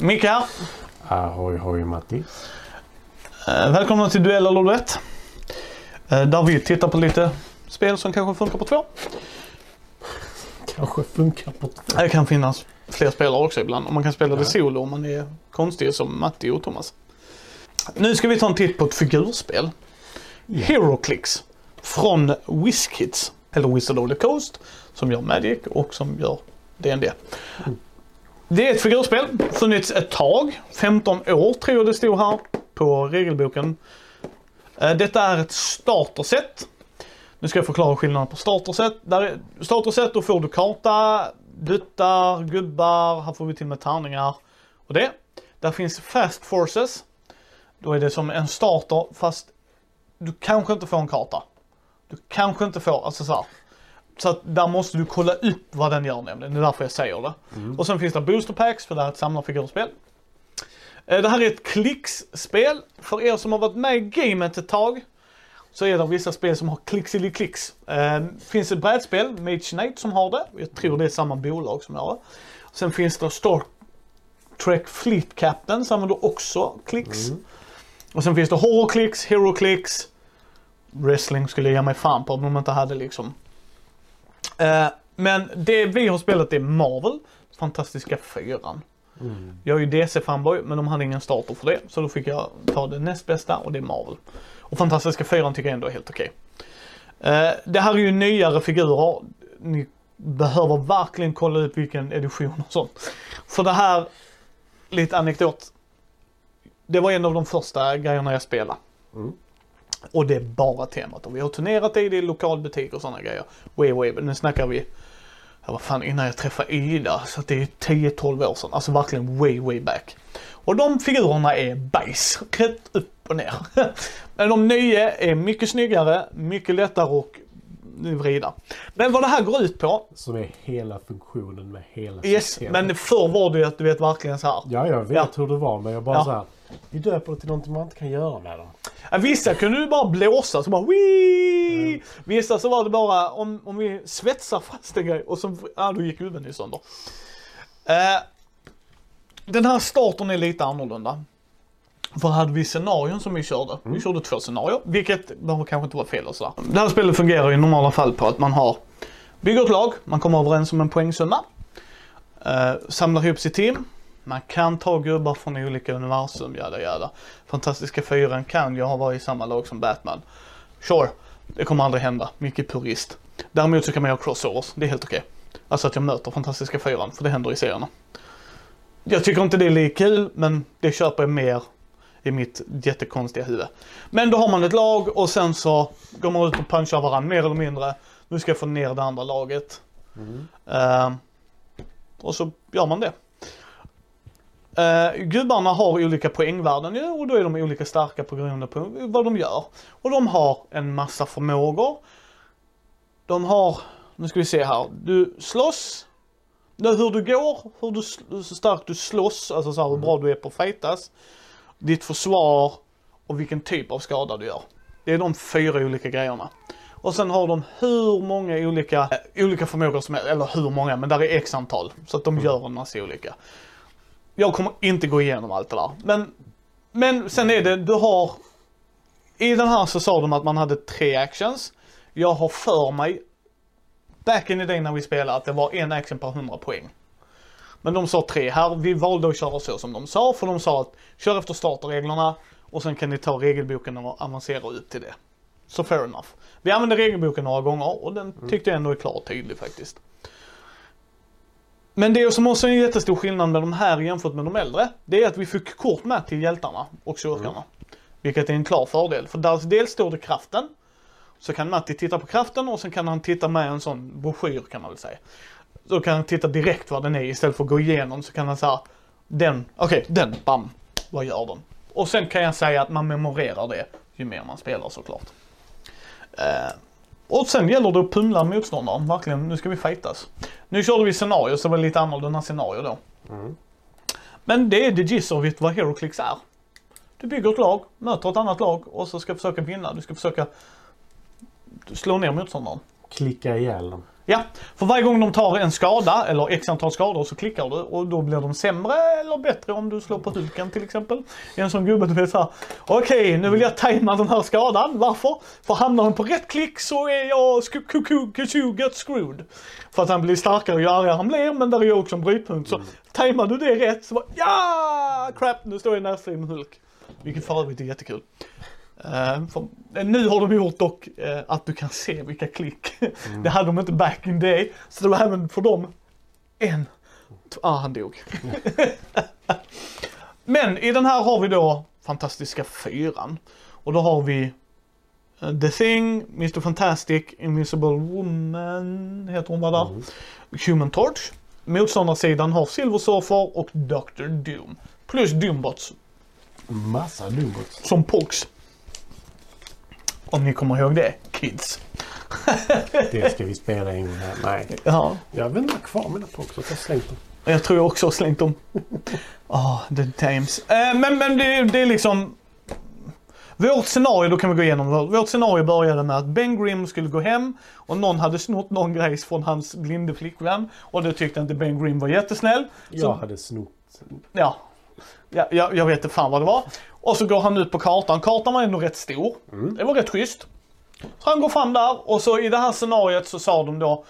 Micke här. Ahoy hoj Matti. Eh, välkomna till Duell eller Duett. Eh, där vi tittar på lite spel som kanske funkar på två. Kanske funkar på två. Det kan finnas fler spelare också ibland. Och man kan spela det solo om man är konstig som Matti och Thomas. Nu ska vi ta en titt på ett figurspel. HeroClix. Från WizKids. Eller Wizard of the Coast. Som gör Magic och som gör D&D. Det är ett figurspel. Funnits ett tag. 15 år tror jag det stod här på regelboken. Eh, detta är ett starterset. Nu ska jag förklara skillnaden på starterset. Där starterset då får du karta, duttar, gubbar, här får vi till med tärningar och det. Där finns fast forces. Då är det som en starter fast du kanske inte får en karta. Du kanske inte får, alltså så här. Så att där måste du kolla upp vad den gör nämligen. Det är därför jag säger det. Och sen finns det booster packs för det här är ett samlarfigurspel. Eh, Det här är ett klicksspel. För er som har varit med i gamet ett tag så är det vissa spel som har klicks klicks. Eh, finns ett brädspel, Mage Knight, som har det. Jag tror det är samma bolag som har det. Sen finns det Star Trek Fleet Captain som använder också klicks. Och sen finns det Horror Clicks, Hero Clicks. Wrestling skulle jag ge mig fan på om de inte hade liksom. Eh, men det vi har spelat är Marvel, fantastiska fyran. Jag är ju DC-fanboy men de hade ingen starter för det. Så då fick jag ta det näst bästa och det är Marvel. Och Fantastiska Fyran tycker jag ändå är helt okej. Eh, det här är ju nyare figurer. Ni behöver verkligen kolla upp vilken edition och sånt. För det här, lite anekdot. Det var en av de första grejerna jag spelade. Och det är bara temat. Och vi har turnerat i det i lokalbutik och sådana grejer. Way, way, nu snackar vi ja, vad fan, innan jag träffade Ida. Så det är 10-12 år sedan. Alltså verkligen way, way back. Och de figurerna är bajs. Rätt upp och ner. Men de nya är mycket snyggare, mycket lättare att vrida. Men vad det här går ut på. Som är hela funktionen med hela Yes, systemet. men förr var det ju att du vet verkligen så här. Ja, jag vet Ja. hur det var men jag bara Ja. så här. Vi döper det till någonting man inte kan göra med dem. Ja, Vissa kunde du bara blåsa så bara Wii! Vissa så var det bara om, om vi svetsar fast en grej och så, ja då gick ju sönder. Eh, den här starten är lite annorlunda. För hade vi scenarion som vi körde. Vi körde två scenarier, vilket behöver kanske inte vara fel och sådär. Det här spelet fungerar i normala fall på att man har bygger ett lag, man kommer överens om en poängsumma. Eh, samlar ihop sitt team. Man kan ta gubbar från olika universum, jada jada. Fantastiska fyran kan ju ha varit i samma lag som Batman. Sure, det kommer aldrig hända. Mycket purist. Däremot så kan man göra crossovers, det är helt okej. Alltså att jag möter Fantastiska fyran, för det händer i serierna. Jag tycker inte det är lika kul, men det köper jag mer i mitt jättekonstiga huvud. Men då har man ett lag och sen så går man ut och punchar varandra mer eller mindre. Nu ska jag få ner det andra laget. Eh, och så gör man det. Uh, gubbarna har olika poängvärden ju och då är de olika starka på grund på vad de gör. Och de har en massa förmågor. De har, nu ska vi se här, du slåss. Hur du går, hur, du, hur starkt du slåss, alltså så här, hur bra du är på att fightas. Ditt försvar och vilken typ av skada du gör. Det är de fyra olika grejerna. Och sen har de hur många olika, eh, olika förmågor som är, eller hur många, men där är x antal. Så att de gör en massa olika. Jag kommer inte gå igenom allt det där. Men, men sen är det, du har... I den här så sa de att man hade tre actions. Jag har för mig, back in the day när vi spelade, att det var en action per 100 poäng. Men de sa tre här. Vi valde att köra så som de sa, för de sa att kör efter starterreglerna och sen kan ni ta regelboken och avancera upp till det. Så fair enough. Vi använde regelboken några gånger och den tyckte jag ändå är klar och tydlig faktiskt. Men det som också är en jättestor skillnad med de här jämfört med de äldre, det är att vi fick kort med till hjältarna och kyrkorna. Vilket är en klar fördel, för där dels står det kraften. Så kan Matti titta på kraften och sen kan han titta med en sån broschyr kan man väl säga. Då kan han titta direkt vad den är istället för att gå igenom så kan han säga den, okej den, bam, vad gör den? Och sen kan jag säga att man memorerar det ju mer man spelar såklart. Eh, och sen gäller det att pumla motståndaren, verkligen, nu ska vi fightas. Nu körde vi scenario så det var lite annorlunda scenario då. Men det är the gist it vad HeroClix är. Du bygger ett lag, möter ett annat lag och så ska försöka vinna. Du ska försöka slå ner motståndaren. Klicka ihjäl dem. Ja, för varje gång de tar en skada eller x antal skador så klickar du och då blir de sämre eller bättre om du slår på Hulken till exempel. En sån gubbe du vet såhär, okej nu vill jag tajma den här skadan, varför? För hamnar den på rätt klick så är jag kuku- get screwed. För att han blir starkare ju argare han blir men där är ju också en brytpunkt. Så tajmar du det rätt så bara ja crap nu står jag i närstrid med Hulk. Vilket för övrigt är jättekul. Eh, nu har de gjort dock eh, att du kan se vilka klick. Det hade de inte back in day. Så det var även för dem en. Ah, han dog. Men i den här har vi då fantastiska fyran. Och då har vi eh, The Thing, Mr Fantastic, Invisible Woman, heter hon va där? Human Torch. Motståndarsidan har Silver Surfer och Dr. Doom. Plus Doombots Massa dumbots. som Pox. Om ni kommer ihåg det, kids. Det ska vi spela gång här. Nej. Ja, Jag vet inte vad kvar mina pox. Jag har slängt dem. jag tror jag också har slängt dem. Ah, the times. Eh, men men det, det är liksom... Vårt scenario, då kan vi gå igenom. Vårt scenario började med att Ben Grimm skulle gå hem och någon hade snott någon grejs från hans blinde flickvän. Och det tyckte inte Ben Grimm var jättesnäll. Jag Så- hade snott. Ja. Ja, jag, jag vet inte fan vad det var. Och så går han ut på kartan. Kartan var ändå rätt stor. Det var rätt schysst. Så han går fram där och så i det här scenariot så sa de då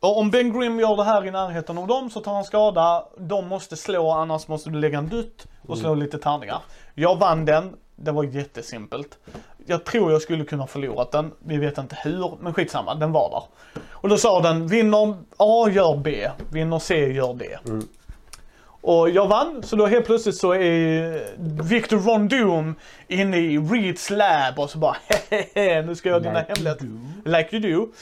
om Ben Grimm gör det här i närheten av dem så tar han skada. De måste slå annars måste du lägga en dutt och slå lite tärningar. Jag vann den. Det var jättesimpelt. Jag tror jag skulle kunna förlorat den. Vi vet inte hur, men skitsamma. Den var där. Och då sa den, vinner A gör B, vinner C gör D. Och jag vann, så då helt plötsligt så är Victor Von Doom inne i Reeds lab och så bara hehehe, nu ska jag ha dina Like hemligheter. Like you do.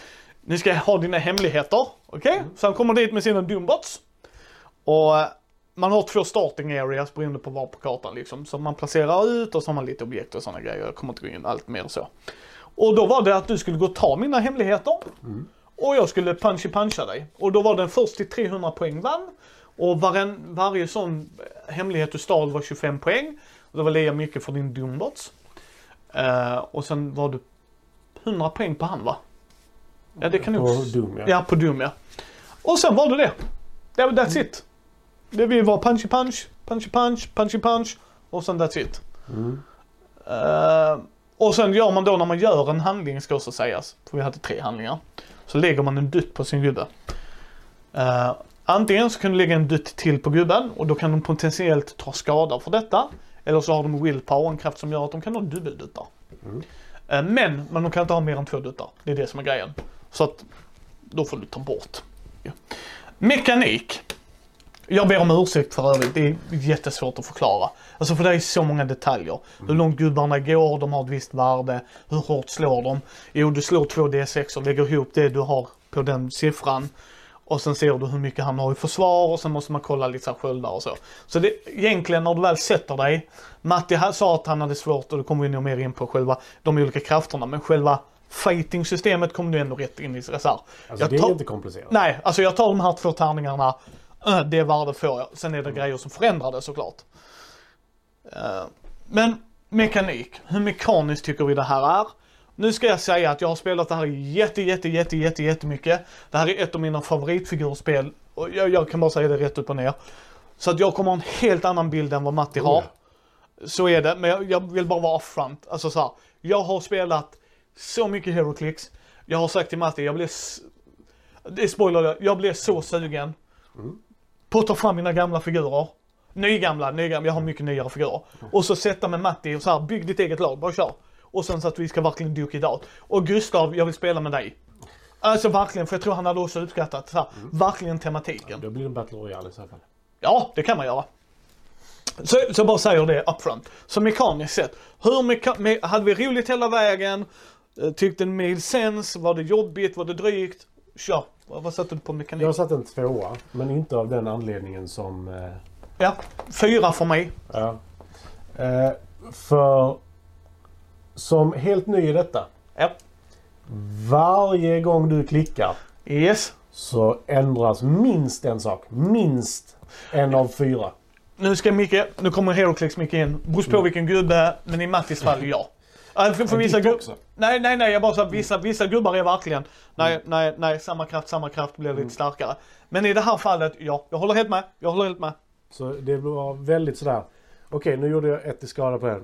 Nu ska jag ha dina hemligheter. Okej? Så han kommer dit med sina Doombots. Och eh, man har två starting areas beroende på var på kartan liksom. Så man placerar ut och så har man lite objekt och sådana grejer. Jag kommer inte gå in allt mer så. Och då var det att du skulle gå och ta mina hemligheter. Och jag skulle punchy puncha dig. Och då var den först till 300 poäng vann. Och varen, varje sån hemlighet du stal var 25 poäng. Och det var lika mycket för din Doombots. Eh, och sen var du 100 poäng på han va? Ja det kan nog... Och dum ja. Ja, på Doom ja. Och sen var det det. det var- that's it. Det vi var punchy punch, punchy punch, punchy punch och sen that's it. Mm. Eh, och sen gör man då när man gör en handling ska också sägas, för vi hade tre handlingar. Så lägger man en dutt på sin gubbe. Eh, antingen så kan du lägga en dutt till på gubben och då kan de potentiellt ta skada för detta. Eller så har de willpower, en kraft som gör att de kan ha dubbelduttar. Mm. Eh, men, men de kan inte ha mer än två duttar. Det är det som är grejen. Så att då får du ta bort. Ja. Mekanik. Jag ber om ursäkt för övrigt. Det är jättesvårt att förklara. Alltså för det är så många detaljer. Hur långt gubbarna går, de har ett visst värde. Hur hårt slår de? Jo, du slår två D6 och lägger ihop det du har på den siffran. Och sen ser du hur mycket han har i försvar och sen måste man kolla lite så här sköldar och så. Så det, egentligen när du väl sätter dig. Matti sa att han hade svårt och då kommer vi nog mer in på själva de olika krafterna. Men själva fighting-systemet kommer du ändå rätt in i. Så här. Alltså Jag det är tar- inte komplicerat. Nej, alltså jag tar de här två tärningarna. Det värdet får jag. Sen är det grejer som förändrar det såklart. Eh, Men mekanik. Hur mekaniskt tycker vi det här är? Nu ska jag säga att jag har spelat det här jätte, jätte, jätte, jätte, jättemycket. Det här är ett av mina favoritfigurspel. Och jag, jag kan bara säga det rätt upp och ner. Så att jag kommer ha en helt annan bild än vad Matti har. Oh, Så är det, men jag, jag vill bara vara upfront. Alltså så här, jag har spelat så mycket HeroClix. Jag har sagt till Matti, jag blev... Det är spoiler, jag blev så sugen på att ta fram mina gamla figurer. Nygamla, nygamla, jag har mycket nyare figurer. Och så sätta med Matti och så här, bygg ditt eget lag, bara kör. Och sen så att vi ska verkligen duka it out. Och Gustav, jag vill spela med dig. Alltså verkligen, för jag tror han hade också uppskattat så här, verkligen tematiken. Då blir det en Battle Royale i så fall. Ja, det kan man göra. Så, så bara säger det upfront. Så mekaniskt sett, hur meka- me- hade vi roligt hela vägen? Eh, Tyckte det made sense? Var det jobbigt? Var det drygt? Kör. Vad, satte du på mekanik? Jag har satt en tvåa, men inte av den anledningen som... Eh, Ja, fyra för mig. ja. eh, för som helt ny i detta. Ja. Varje gång du klickar Yes. så ändras minst en sak. Minst en av fyra. Nu ska Micke, nu kommer HeroClix Micke in. Beror på vilken gubbe, men i Mattis fall ja. För, för vissa ditt gu- också. Nej, nej, nej. Jag bara sa vissa, vissa gubbar är verkligen, nej, nej, nej, samma kraft, samma kraft blir lite starkare. Men i det här fallet, ja, jag håller helt med. Jag håller helt med. Så det var väldigt sådär. Okej, nu gjorde jag ett i skada på den.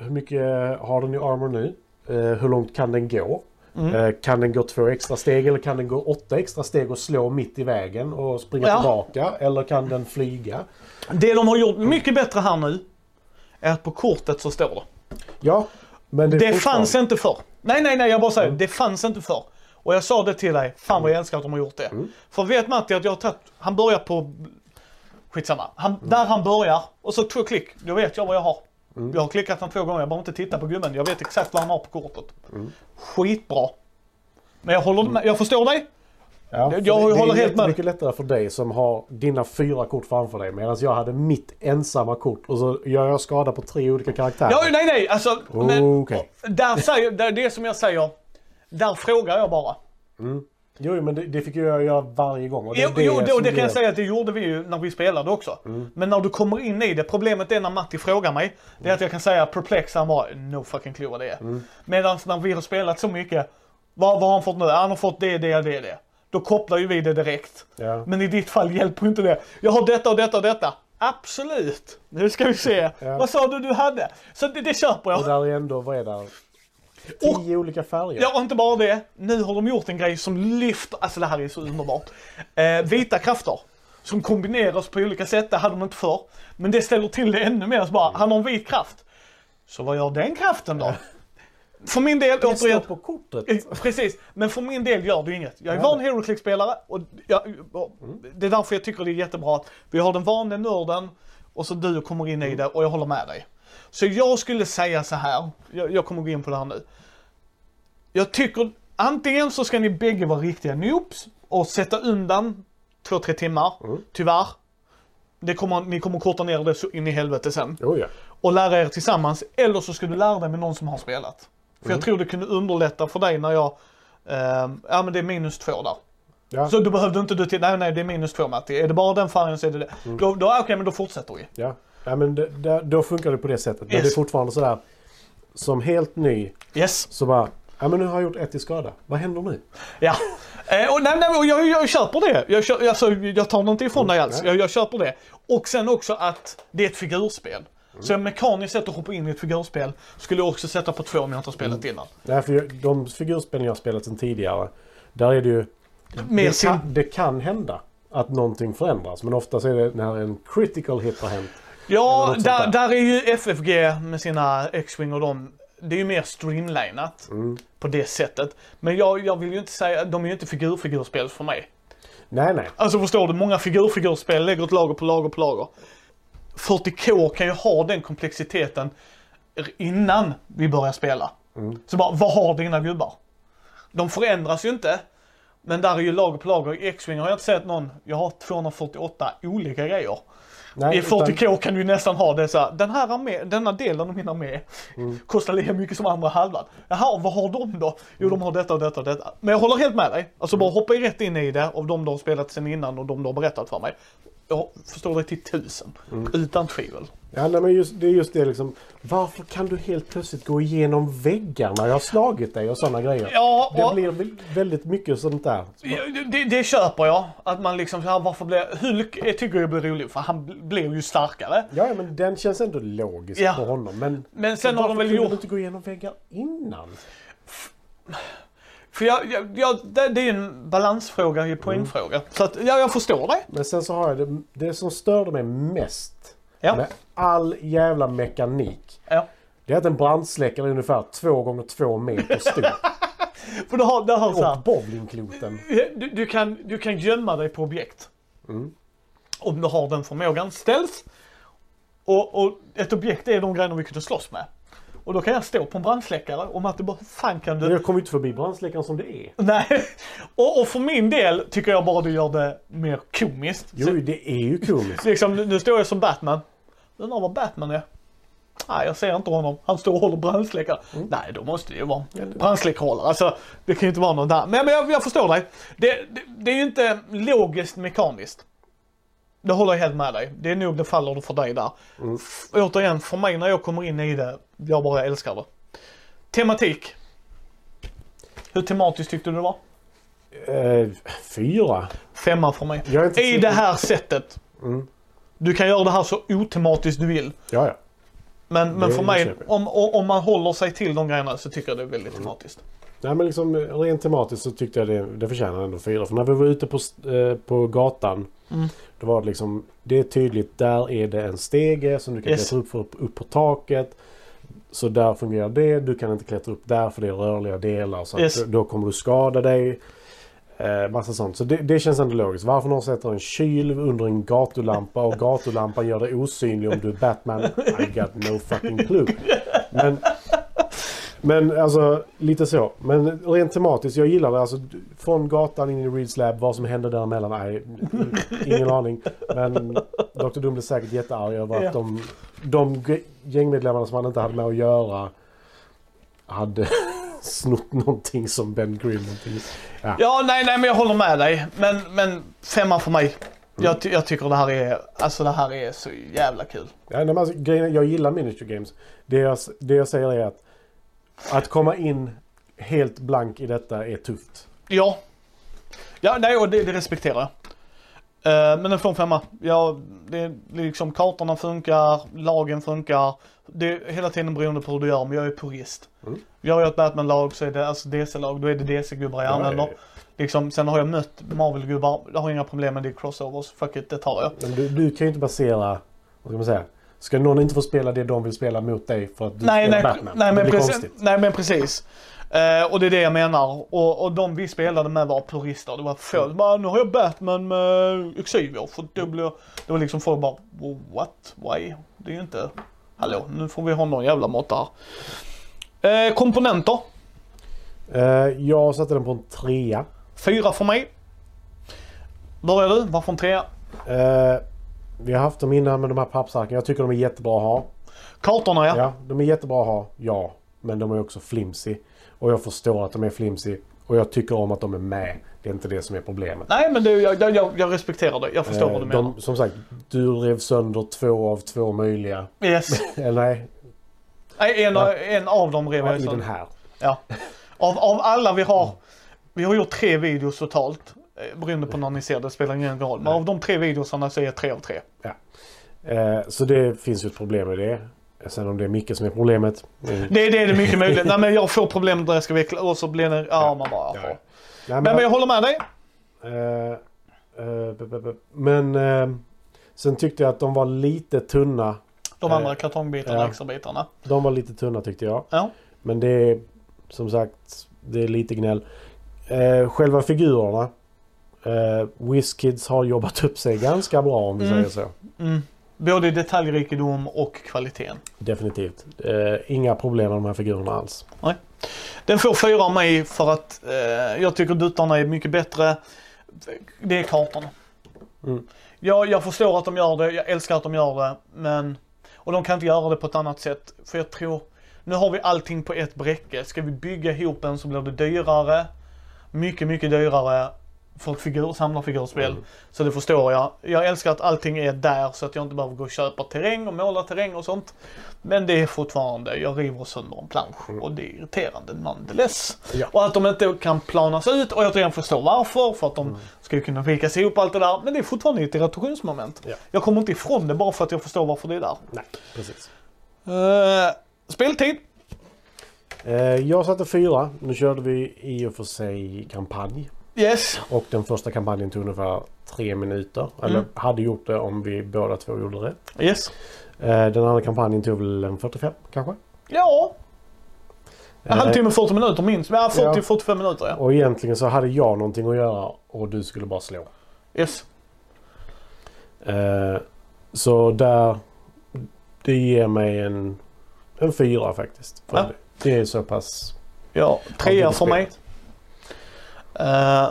Hur mycket har den i armor nu? Eh, hur långt kan den gå? Mm. Eh, kan den gå två extra steg eller kan den gå åtta extra steg och slå mitt i vägen och springa Ja. tillbaka? Eller kan den flyga? Det de har gjort mycket bättre här nu, är att på kortet så står det. Ja, men det, Det fanns inte förr. Nej, nej, nej, jag bara säger, det fanns inte förr. Och jag sa det till dig, fan vad jag älskar att de har gjort det. För vet Matti att jag har tagit, han börjar på, skitsamma, han, där han börjar och så två klick, då vet jag vad jag har. Jag har klickat den två gånger, jag behöver inte titta på gubben, jag vet exakt vad han har på kortet. Skitbra. Men jag, håller, med, jag förstår dig. Ja, Jag för det, håller det är helt med. mycket lättare för dig som har dina fyra kort framför dig medan jag hade mitt ensamma kort och så gör jag skada på tre olika karaktärer. Ja, nej, nej, alltså. Men, Okej. där säger, där, det som jag säger, där frågar jag bara. Jo, men det, det fick jag göra varje gång. Och det, Jo, jo, det, och det kan jag säga att det gjorde vi ju när vi spelade också. Men när du kommer in i det, problemet är när Matti frågar mig, det är att jag kan säga perplex, han bara no fucking clue vad det är. Medan när vi har spelat så mycket, vad, vad har han fått nu? Han har fått det, det, det, det. Då kopplar ju vi det direkt. Ja. Men i ditt fall hjälper inte det. Jag har detta och detta och detta. Absolut. Nu ska vi se. Ja. Vad sa du du hade? Så det, det köper jag. Och där är ändå, vad är det? Tio olika färger. Ja, och inte bara det. Nu har de gjort en grej som lyfter, alltså det här är så underbart. Eh, vita krafter. Som kombineras på olika sätt, det hade de inte förr. Men det ställer till det ännu mer, så bara, han har en vit kraft. Så vad gör den kraften då? För min del, Det återigen, på kortet. Eh, Precis, men för min del gör det inget. Jag är Ja. van HeroClick-spelare och jag, och det är därför jag tycker det är jättebra att vi har den vanliga nörden och så du kommer in i det och jag håller med dig. Så jag skulle säga så här, jag, jag kommer gå in på det här nu. Jag tycker antingen så ska ni bägge vara riktiga noobs och sätta undan två, tre timmar, tyvärr. Det kommer, ni kommer korta ner det så in i helvete sen Jo, ja. och lära er tillsammans. Eller så ska du lära dig med någon som har spelat. För jag tror det kunde underlätta för dig när jag, ehm, ja men det är minus två där. Ja. Så du behövde inte du till, nej nej det är minus två Matti. Är det bara den färgen så är det det. Då, då okej men då fortsätter vi. Ja, ja men det, det, då funkar det på det sättet. Men Yes. det är fortfarande sådär, som helt ny, Yes. så bara, ja men nu har jag gjort ett i skada. Vad händer nu? Ja. Eh, och nej, nej, och jag, jag köper det. Jag, kö, alltså, jag tar inte ifrån dig alls. Nej. Jag, jag köper det. Och sen också att det är ett figurspel. Så jag mekaniskt sett att hoppa in i ett figurspel skulle jag också sätta på två om jag inte har spelat innan. Nej, för jag- de figurspelen jag har spelat sedan tidigare, där är det ju, Mer det sin, kan, det kan hända att någonting förändras. Men ofta så är det när en critical hit har hänt. Ja, där, där. där är ju FFG med sina X-Wing och dem, det är ju mer streamlinat Mm. på det sättet. Men jag, jag vill ju inte säga, de är ju inte figur-figurspel för mig. Nej, nej. Alltså förstår du, många figur-figurspel lägger ett lager på lager på lager. 40K kan ju ha den komplexiteten innan vi börjar spela. Så bara, vad har dina gubbar? De förändras ju inte. Men där är ju lager på lager. I X-Wing har jag inte sett någon, jag har 248 olika grejer. Nej I 40K kan du nästan ha det så här, den här armé, denna delen av min armé kostar lika mycket som andra halvan. Jaha, vad har de då? Jo, de har detta och detta och detta. Men jag håller helt med dig. Alltså bara hoppa rätt in i det av de du har spelat sen innan och de du har berättat för mig. Jag förstår det till tusen. Utan tvivel. Ja, nej, men just, det är just det liksom. Varför kan du helt plötsligt gå igenom väggarna? Jag har slagit dig och sådana grejer. Ja, Det och- blir vä- väldigt mycket sånt där. Det, det köper jag. Att man liksom, så här, varför blir... Hulk jag tycker jag blir rolig för han bl- blev ju starkare. Ja, men den känns ändå logisk Ja. på honom. Men, Men sen har de varför väl kunde gjort... du inte gå igenom väggar innan? För jag, jag, jag, det, det är en balansfråga, en poängfråga. Så att, ja, jag förstår dig. Men sen så har jag det, det som störde mig mest Ja. med all jävla mekanik. Ja. Det är att en brandsläckare är ungefär två gånger två meter stor. För du har, du har så här, och bowlingkloten. du, du, kan, du kan gömma dig på objekt. Om du har den förmågan. Ställs. Och, och ett objekt är de grejerna vi kunde slåss med. Och då kan jag stå på en brandsläckare och Matte bara, fan kan du? Men jag kommer inte förbi brandsläckaren som det är. Nej. Och, och för min del tycker jag bara du gör det mer komiskt. Jo, det är ju komiskt. Så, liksom, nu, står jag som Batman. Undrar vad Batman är? Nej, jag ser inte honom. Han står och håller brandsläckare. Nej, då måste det ju vara brandsläckarhållare. Alltså, det kan ju inte vara någon där. Men, men jag, jag förstår dig. Det, det, det är ju inte logiskt mekaniskt. Det håller jag helt med dig. Det är nog det faller för dig där. F- återigen, för mig när jag kommer in i det, jag bara älskar det. Tematik. Hur tematiskt tyckte du det var? Eh, fyra. Femma för mig. Jag I det här sättet. Mm. Du kan göra det här så otematiskt du vill. Ja, ja. Men, men för mig, om, om man håller sig till de grejerna så tycker jag det är väldigt tematiskt. Nej men liksom rent tematiskt så tyckte jag det, det förtjänar ändå fyra. För när vi var ute på, eh, på gatan. Mm. Då var det liksom, det är tydligt, där är det en stege som du kan Yes. klättra upp, för, upp på taket. Så där fungerar det. Du kan inte klättra upp där för det är rörliga delar. Så Yes. att då kommer du skada dig. Eh, massa sånt. Så det, det känns ändå logiskt. Varför någon sätter en kyl under en gatulampa och gatulampan gör dig osynlig om du är Batman? I got no fucking clue. Men, men alltså lite så. Men rent tematiskt, jag gillar det. Alltså, från gatan in i Reeds Lab, vad som händer däremellan, nej, ingen aning. Men Dr. Doom blev säkert jättearg över att Ja. de, de gängmedlemmarna som han inte hade med att göra hade snott någonting som Ben Grimm. Ja. Ja, nej, nej, men jag håller med dig. Men, men femma för mig. Jag, ty- jag tycker det här är, alltså det här är så jävla kul. Ja, nej, men alltså, grejen, jag gillar miniature games. Det jag, det jag säger är att att komma in helt blank i detta är tufft. Ja. Ja, nej, och det, det respekterar jag. Eh, men en femma. Ja, det liksom kartorna funkar, lagen funkar. Det är hela tiden beroende på hur du gör, men jag är purist. Mm. Gör jag ett Batman-lag så är det alltså DC-lag, då är det DC-gubbar jag använder. Liksom, sen har jag mött Marvel-gubbar, jag har inga problem med det, crossovers, fuck it, det tar jag. Men du, du kan ju inte basera, vad ska man säga? Ska någon inte få spela det de vill spela mot dig för att du Nej, nej, Batman? nej, men precis, nej men precis. Eh, och det är det jag menar. Och, och de vi spelade med var purister. Det var få, Mm. bara, nu har jag Batman med Xavier. För det, blir, det var liksom folk bara, what? Why? Det är ju inte, hallå, nu får vi ha någon jävla måtta här. Eh, komponenter, Eh, jag satte den på en trea. fyra för mig. Börjar du, varför en trea? Vi har haft dem innan med de här pappsarken. Jag tycker de är jättebra att ha. Kartorna ja. Ja, de är jättebra att ha. Ja, men de är också flimsy. Och jag förstår att de är flimsy. Och jag tycker om att de är med. Det är inte det som är problemet. Nej men det, jag, jag, jag- respekterar det, jag förstår Eh, vad du menar. de, som sagt, du rev sönder två av två möjliga. Yes. Eller nej, Nej, en, Ja. en av dem rev ja, jag i den sönder. här. Ja. Av, av alla vi har, vi har gjort tre videos totalt. Eh, Beroende på när ni ser det, spelar ingen roll. Men av de tre videosarna så är jag tre av tre. Eh, så det finns ju ett problem med det. Sen om det är Micke som är problemet. mm. Det, det är det mycket möjligt. Nej men jag får problem där jag ska veckla och så blir det, ja man bara, Ja, ja. Nej, Men, men jag håller med dig. Eh, eh, b- b- b- men eh, sen tyckte jag att de var lite tunna. De andra kartongbitarna, ja. extra bitarna. De var lite tunna tyckte jag. Ja. Men det är som sagt, det är lite gnäll. Själva figurerna. Eh, WizKids har jobbat upp sig ganska bra om vi Mm. säger så. Mm. Både i detaljrikedom och kvaliteten. Definitivt. Eh, inga problem med de här figurerna alls. Den får fyra av mig för att eh, jag tycker duttarna är mycket bättre. Det är kartorna. Mm. Jag, jag förstår att de gör det, jag älskar att de gör det, men... Och de kan inte göra det på ett annat sätt. För jag tror, nu har vi allting på ett bräcke. Ska vi bygga ihop en så blir det dyrare. Mycket, mycket dyrare för figur, samlarfigurspel. Mm. Så det förstår jag. Jag älskar att allting är där så att jag inte behöver gå och köpa terräng och måla terräng och sånt. Men det är fortfarande, jag river sönder en plansch och det är irriterande nonetheless. Ja. Och att de inte kan planas ut och jag tror jag förstår varför. För att de ska ju kunna vikas ihop allt det där. Men det är fortfarande ett irritationsmoment. Ja. Jag kommer inte ifrån det bara för att jag förstår varför det är där. Nej, precis. Uh, speltid. Eh, jag satte fyra. Nu körde vi i och för sig kampanj. Yes. Och den första kampanjen tog ungefär tre minuter. Eller Mm. hade gjort det om vi båda två gjorde det. Yes. Eh, den andra kampanjen tog väl en 45 kanske. Ja, en halvtimme 40 minuter minst. Ja, Ja. 40-45 minuter ja. Och egentligen så hade jag någonting att göra och du skulle bara slå. Yes. Eh, så där... Det ger mig en, en fyra faktiskt. Ja. det, är så pass... Ja, trea för mig. Uh,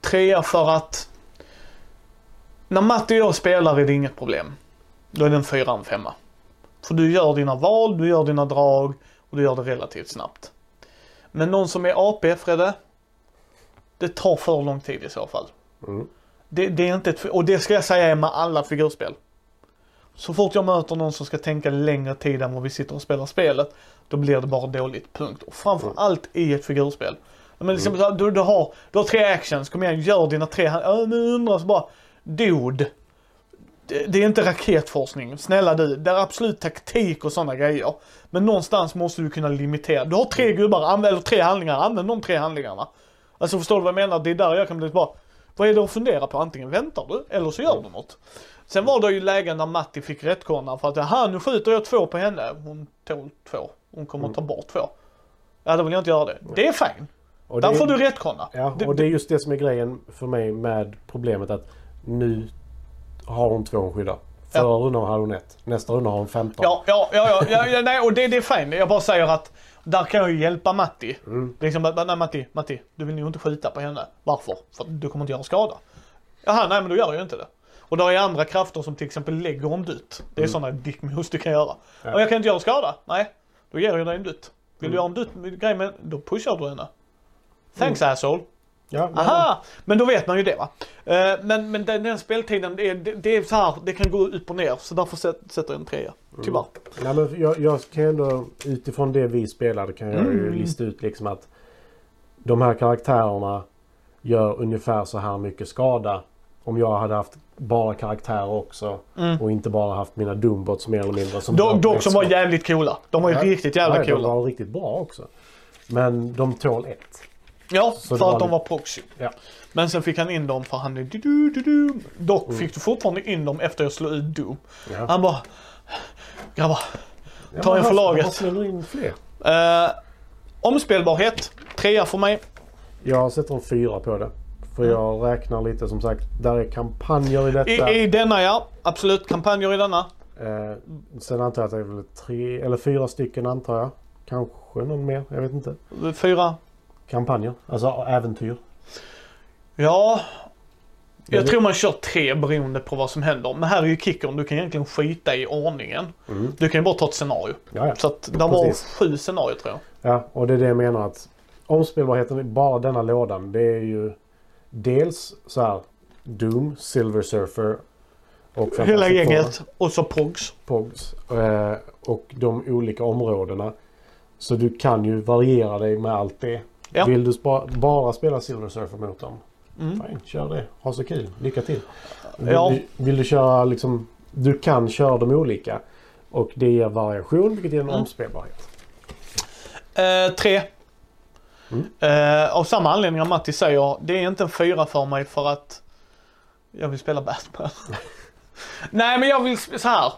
trea för att när Matte och jag spelar är det inget problem. Då är det en fyra, en femma. För du gör dina val, du gör dina drag och du gör det relativt snabbt. Men någon som är AP, Fredde, det tar för lång tid i så fall. Mm. Det, det är inte ett, och det ska jag säga är med alla figurspel. Så fort jag möter någon som ska tänka längre tid än vad vi sitter och spelar spelet, då blir det bara dåligt, punkt. Och framför Mm. allt i ett figurspel. Men liksom, så- du, du, har, du har tre actions, kom igen, gör dina tre Ja, Nu undrar så bara, dude. Det, det är inte raketforskning, snälla du. Det är absolut taktik och sådana grejer. Men någonstans måste du kunna limitera. Du har tre gubbar, använd, eller tre handlingar, använd de tre handlingarna. Alltså förstår du vad jag menar? Det är där jag kan bli bara, vad är det att fundera på? Antingen väntar du, eller så gör du något. Sen var det ju lägen där Matti fick rättkonna för att, aha nu skjuter jag två på henne. Hon tål två. Hon kommer att ta bort två. Ja, då vill jag inte göra det. Det är fine. Och Där det- får du rättkonna. Ja, och det är just det som är grejen för mig med problemet att nu har hon två skyddar. Förra rundan hade hon ett. Nästa runda har hon 15. Ja, ja, ja, ja, ja, ja nej, och det, det är fine. Jag bara säger att där kan jag ju hjälpa Matti. Mm. Liksom, nej Matti, Matti, du vill nog inte skjuta på henne. Varför? För du kommer inte göra skada. Jaha, nej men då gör jag ju inte det. Och där är andra krafter som till exempel lägger en dutt. Det är Mm. sådana dick moves du kan göra. Ja. Och jag kan inte göra skada. Nej, då ger jag dig en dutt. Vill du Mm. göra en dutt grej med, då pushar du henne. Thanks asshole. Ja, men- Aha! Men då vet man ju det va. Eh, Men, men den, den speltiden, det är, det, det är så här, det kan gå upp och ner. Så därför sätt- sätter jag en trea. Tyvärr. Nej, men jag, jag kan ändå utifrån det vi spelade kan jag ju Mm. lista ut liksom att de här karaktärerna gör ungefär så här mycket skada. Om jag hade haft bara karaktärer också Mm. och inte bara haft mina Doombots mer eller mindre. Som Dock, dock som var jävligt coola. De var ju Ja. riktigt jävla Ja, De coola. var riktigt bra också. Men de tål ett. Ja, Så för att de var proxy. Ja. Men sen fick han in dem för han är du du du du. Dock fick du fortfarande in dem efter jag slog ut Doom. Ja. Han bara, grabbar. Ja, Ta en för laget. In fler. Eh, omspelbarhet, trea för mig. Jag sätter en fyra på det. För jag räknar lite som sagt. Där är kampanjer i detta. I, I denna ja, absolut. Kampanjer i denna. Eh, sen antar jag att det är väl tre eller fyra stycken antar jag. Kanske någon mer. Jag vet inte. Fyra. Kampanjer. Alltså äventyr. Ja, jag tror man kör tre beroende på vad som händer. Men här är ju kickern, du kan egentligen skita i ordningen. Mm. Du kan ju bara ta ett scenario. Ja, ja. Så att det var sju scenarier tror jag. ja, och det är det jag menar att omspelbarheten i bara denna lådan. Det är ju dels så här Doom, Silver Surfer och Hela gänget. Och så Pogs. Pogs eh, och de olika områdena. Så du kan ju variera dig med allt det. Ja. Vill du spa- bara spela Silver Surfer mot dem? Mm. Fine, kör det. Ha så kul. Lycka till. Vill, Ja. du, vill du köra liksom... Du kan köra dem olika. Och det ger variation vilket ger en Mm. omspelbarhet. Eh, tre. Mm. Eh, av samma anledning som Matti säger, det är inte en fyra för mig för att jag vill spela Batman. Nej men jag vill så här.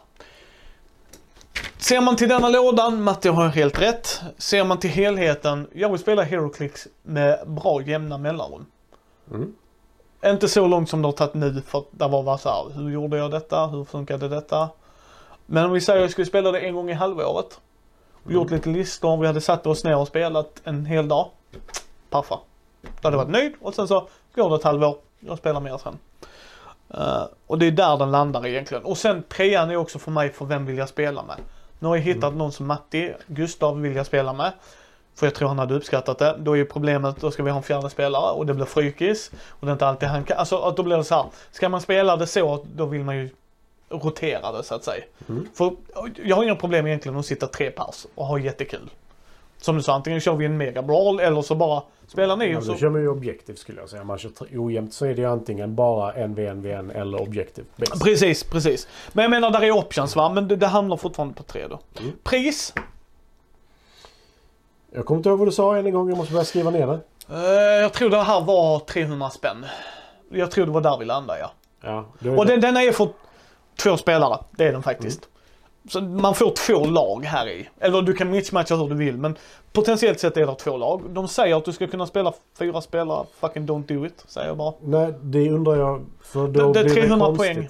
Ser man till denna lådan, Matti har helt rätt. Ser man till helheten, jag vill spela HeroClix med bra jämna mellanrum. Mm. Inte så långt som det har tagit nu för det var bara så här, hur gjorde jag detta? Hur funkade detta? Men om vi säger att jag skulle spela det en gång i halvåret. Och gjort lite listor, vi hade satt oss ner och spelat en hel dag. Paffa. Då hade jag varit nöjd och sen så går det ett halvår, jag spelar mer sen. Eh, och det är där den landar egentligen. Och sen trean är också för mig för vem vill jag spela med. Nu har jag hittat någon som Matti, Gustav vill jag spela med. För jag tror han hade uppskattat det. Då är ju problemet, då ska vi ha en fjärde spelare och det blir frykis. Och det är inte alltid han kan, alltså att då blir det så här. Ska man spela det så, då vill man ju rotera det så att säga. Mm. För jag har inga problem egentligen att sitta tre pers och ha jättekul. Som du sa, antingen kör vi en mega brawl eller så bara spelar ni Ja, och då så... kör man ju objektiv skulle jag säga. Man kör ojämnt så är det ju antingen bara en VN, VN eller objektiv. based. Precis, precis. Men jag menar där är options va, men det, det hamnar fortfarande på tre då. Mm. Pris? Jag kommer inte ihåg vad du sa än en gång. Jag måste börja skriva ner det. Eh, jag tror det här var 300 spänn. Jag tror det var där vi landade ja. Ja, Och den, den är för två spelare, det är den faktiskt. Så man får två lag här i. Eller du kan mismatcha hur du vill men potentiellt sett är det två lag. De säger att du ska kunna spela fyra spelare, fucking don't do it, säger jag bara. Nej, det undrar jag. För då Det- det blir 300 konstigt. poäng.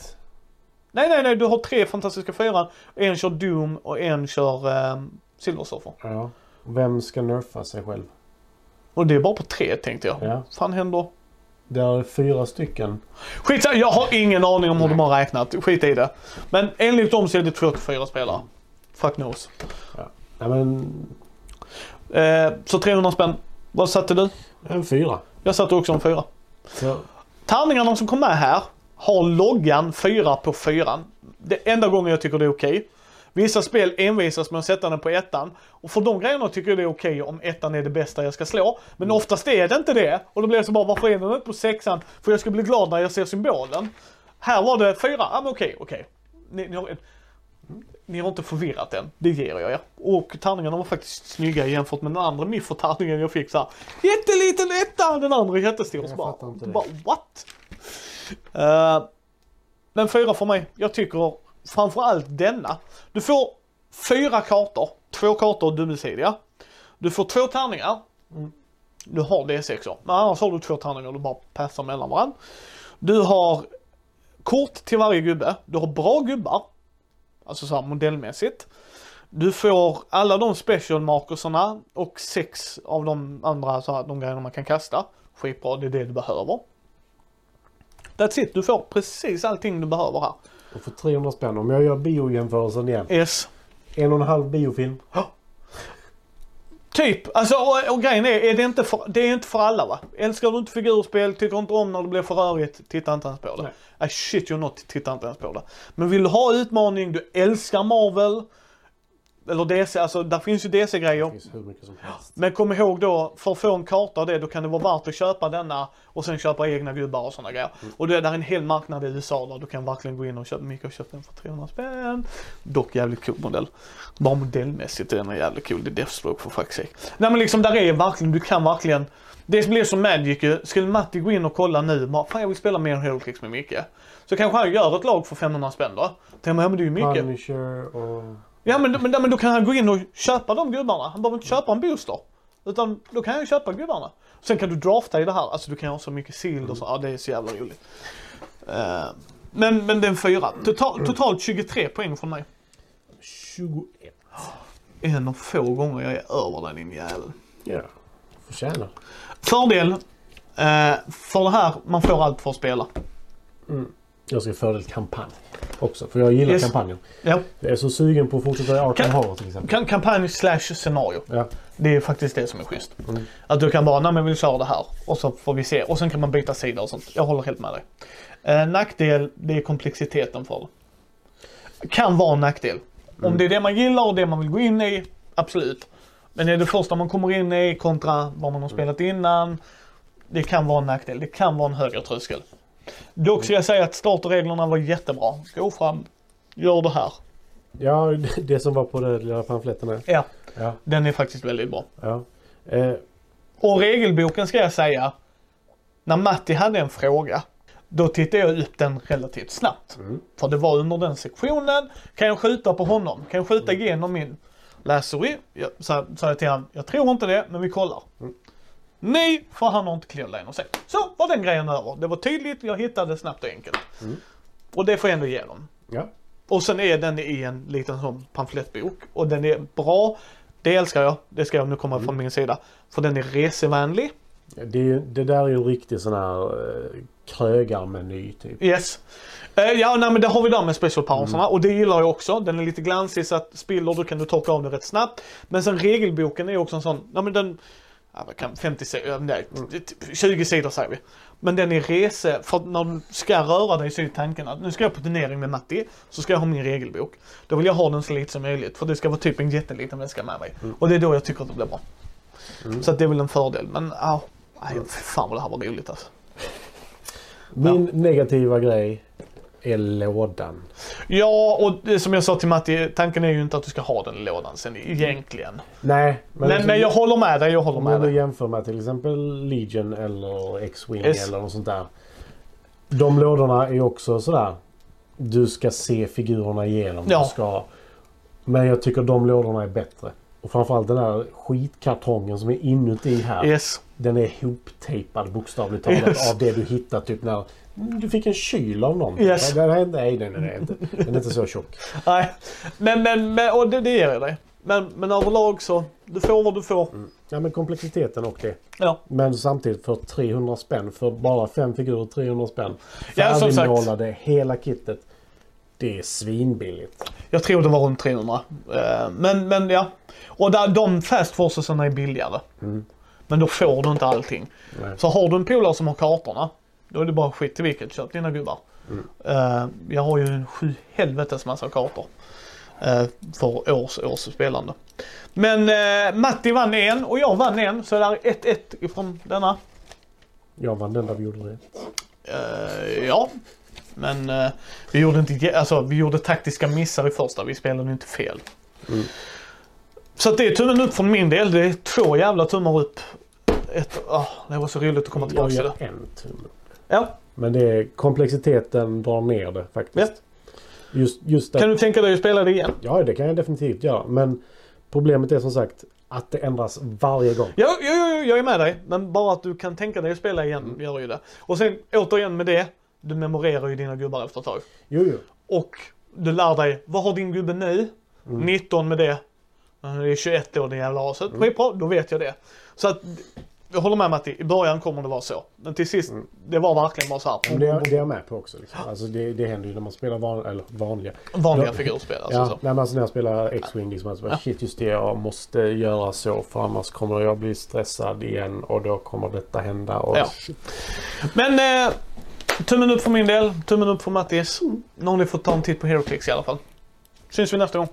Nej, nej, nej, du har tre fantastiska fyra. En kör Doom och en kör eh, Silver Surfer. Ja. Vem ska nerfa sig själv? Och det är bara på tre tänkte jag. Ja. fan händer? Det är fyra stycken. Skit jag har ingen aning om hur de har räknat. Skit i det. Men enligt dem så är det två till fyra spelare. Fuck knows. Ja, men Eh, så 300 spänn. Vad satte du? en fyra. Jag satte också en fyra. Så, Tärningarna som kom med här har loggan 4 på 4. Det enda gången jag tycker det är okej. Vissa spel envisas med att sätta den på ettan. Och för de grejerna tycker jag det är okej om ettan är det bästa jag ska slå. Men oftast är det inte det. Och då blir det så bara, varför är den inte på sexan? För jag ska bli glad när jag ser symbolen. Här var det fyra, ja men okej, okej. Ni, ni, har, ni har inte förvirrat den, det ger jag er. Och tärningarna var faktiskt snygga jämfört med den andra Miffer-tärningen jag fick så här. Jätteliten etta, den andra är jättestor. Så bara, bara what? Eh, men fyra för mig. Jag tycker framförallt denna. Du får fyra kartor, två kartor dubbelsidiga. Du får två tärningar. Du har D6 men annars har du två tärningar du bara passar mellan varandra. Du har kort till varje gubbe. Du har bra gubbar. Alltså så här modellmässigt. Du får alla de special markerserna och sex av de andra så här, de grejerna man kan kasta. Skitbra, det är det du behöver. That's it, du får precis allting du behöver här. Och för 300 spänn, om jag gör biojämförelsen igen. Yes. En och en halv biofilm. Typ, alltså och, och grejen är, är det, inte för, det är inte för alla va? Älskar du inte figurspel, tycker inte om när det blir för rörigt, titta inte ens på det. Nej. I shit you not, titta inte ens på det. Men vill du ha utmaning, du älskar Marvel, eller DC, alltså där finns ju DC-grejer. Det finns hur mycket som helst. Men kom ihåg då, för att få en karta av det, då kan det vara värt att köpa denna och sen köpa egna gubbar och sådana grejer. Och det är där är en hel marknad i USA där du kan verkligen gå in och köpa, Micke har köpt den för 300 spänn. Dock jävligt cool modell. Bara modellmässigt är den jävligt cool, det är Deathstroke för fuck's sake. Nej men liksom där är verkligen, du kan verkligen det blir som Magic ju. Skulle Matti gå in och kolla nu, bara, fan jag vill spela mer Heroclix med Micke. Så kanske han gör ett lag för 500 spänn då. Tänker man, ja men det är ju mycket. Punisher och... Ja men, men, men då kan han gå in och köpa de gubbarna. Han behöver inte köpa en booster. Utan då kan han ju köpa gubbarna. Sen kan du drafta i det här. Alltså du kan ha så mycket sill och så. Ja det är så jävla roligt. Eh, men, men den fyra. Total, totalt 23 poäng från mig. 21. En av få gånger jag är över den din jävel. Ja. Förtjänar. Fördel. Eh, för det här, man får allt för att spela. Jag ska fördel kampanj också. För jag gillar Yes. kampanjen. Ja. Jag är så sugen på att fortsätta i Arkham Horror till exempel. Kan, kampanj slash scenario. Ja. Det är faktiskt det som är schysst. Mm. Att du kan bara, nej men vi kör det här och så får vi se. Och sen kan man byta sida och sånt. Jag håller helt med dig. Eh, nackdel, det är komplexiteten för det. Kan vara en nackdel. Mm. Om det är det man gillar och det man vill gå in i, absolut. Men är det första man kommer in i kontra vad man har spelat innan. Det kan vara en nackdel. Det kan vara en högre tröskel. Dock ska jag säga att startreglerna var jättebra. Gå fram, gör det här. ja, det som var på den lilla pamfletten. Ja, Ja. den är faktiskt väldigt bra. ja. Eh, Och regelboken ska jag säga, när Matti hade en fråga, då tittade jag upp den relativt snabbt. Mm. För det var under den sektionen, kan jag skjuta på honom? Kan jag skjuta igenom min läseri? Jag sa, sa jag till honom, jag tror inte det, men vi kollar. Nej, för han har inte clear line att se. Så var den grejen över. Det var tydligt, jag hittade snabbt och enkelt. Och det får jag ändå ge dem. ja. Och sen är den i en liten sån pamflettbok. Och den är bra. Det älskar jag. Det ska jag nu komma från min sida. För den är resevänlig. Det, det där är ju en riktig sån här eh, krögarmeny typ. Yes. Eh, ja, nej, men det har vi där med special powersarna och det gillar jag också. Den är lite glansig så att spiller då kan du torka av det rätt snabbt. Men sen regelboken är också en sån, ja men den, ja, vad kan, 50 sidor, ja, nej, typ 20 sidor säger vi. Men den är rese, för när du ska röra dig så är tanken att nu ska jag på turnering med Matti, så ska jag ha min regelbok. Då vill jag ha den så lite som möjligt, för det ska vara typ en jätteliten väska med mig. Och det är då jag tycker att det blir bra. Så att det är väl en fördel, men ja, fy fan vad det här var roligt alltså. Min negativa grej är lådan. Ja, och det, som jag sa till Matti, tanken är ju inte att du ska ha den i lådan sen egentligen. Nej, Men, liksom- men jag håller med dig, jag håller Om med man dig. jämför med till exempel Legion eller X-Wing Yes. eller något sånt där. De lådorna är också sådär. Du ska se figurerna igenom. Ja. Du ska, men jag tycker de lådorna är bättre. Och framförallt den här skitkartongen som är inuti här. Yes. Den är hoptejpad bokstavligt talat Yes. av det du hittar typ när du fick en kyl av någon. Yes. Nej, nej, nej, nej, nej, inte. Den är inte så tjock. Nej, men, men, men och det, det ger jag dig. Men, men överlag så, du får vad du får. Ja men komplexiteten och det. Ja. Men samtidigt för 300 spänn. För bara fem figurer 300 spänn. Ja. Färdigmålade, hela kittet. Det är svinbilligt. Jag tror det var runt 300. Eh, Men, men ja. Och där, de fast forcesarna är billigare. Men då får du inte allting. Nej. Så har du en polare som har kartorna, då är det bara skit till vilket. Köp dina gubbar. Eh, jag har ju en sju helvetes massa kartor. eh, för års, års spelande. Men eh, Matti vann en och jag vann en så det är 1-1 ifrån denna. Jag vann den där vi gjorde rätt. Ja, men vi gjorde inte, alltså vi gjorde taktiska missar i första, vi spelade inte fel. Mm. Så det är tummen upp från min del, det är två jävla tummar upp. Ett, ah, det var så roligt att komma Jag tillbaka till gör det. en tumme. Ja, Men det är komplexiteten drar ner det faktiskt. Just, just att, kan du tänka dig att spela det igen? Ja, det kan jag definitivt göra. Men problemet är som sagt att det ändras varje gång. Ja, ja, ja, ja, jag är med dig. Men bara att du kan tänka dig att spela igen Mm. gör ju det. Och sen återigen med det, du memorerar ju dina gubbar efter ett tag. Jo, jo. Och du lär dig, vad har din gubbe nu? Mm. 19 med det. Ja, Det är 21 år det jävla aset. Skitbra, då vet jag det. Så att, jag håller med Matti, i början kommer det vara så. Men till sist, det var verkligen bara så här. Men det, är- det är jag med på också. Liksom. Alltså det, det händer ju när man spelar van, eller vanliga. Vanliga Ja. figurspel alltså. Ja, Så. nej, men alltså när jag spelar X-Wing liksom. Alltså, bara, Shit, just det. Jag måste göra så för annars kommer jag bli stressad igen och då kommer detta hända. Och, Ja. Men eh, tummen upp för min del, tummen upp för Mattis. Nu har ni fått ta en titt på HeroClix i alla fall. Syns vi nästa gång.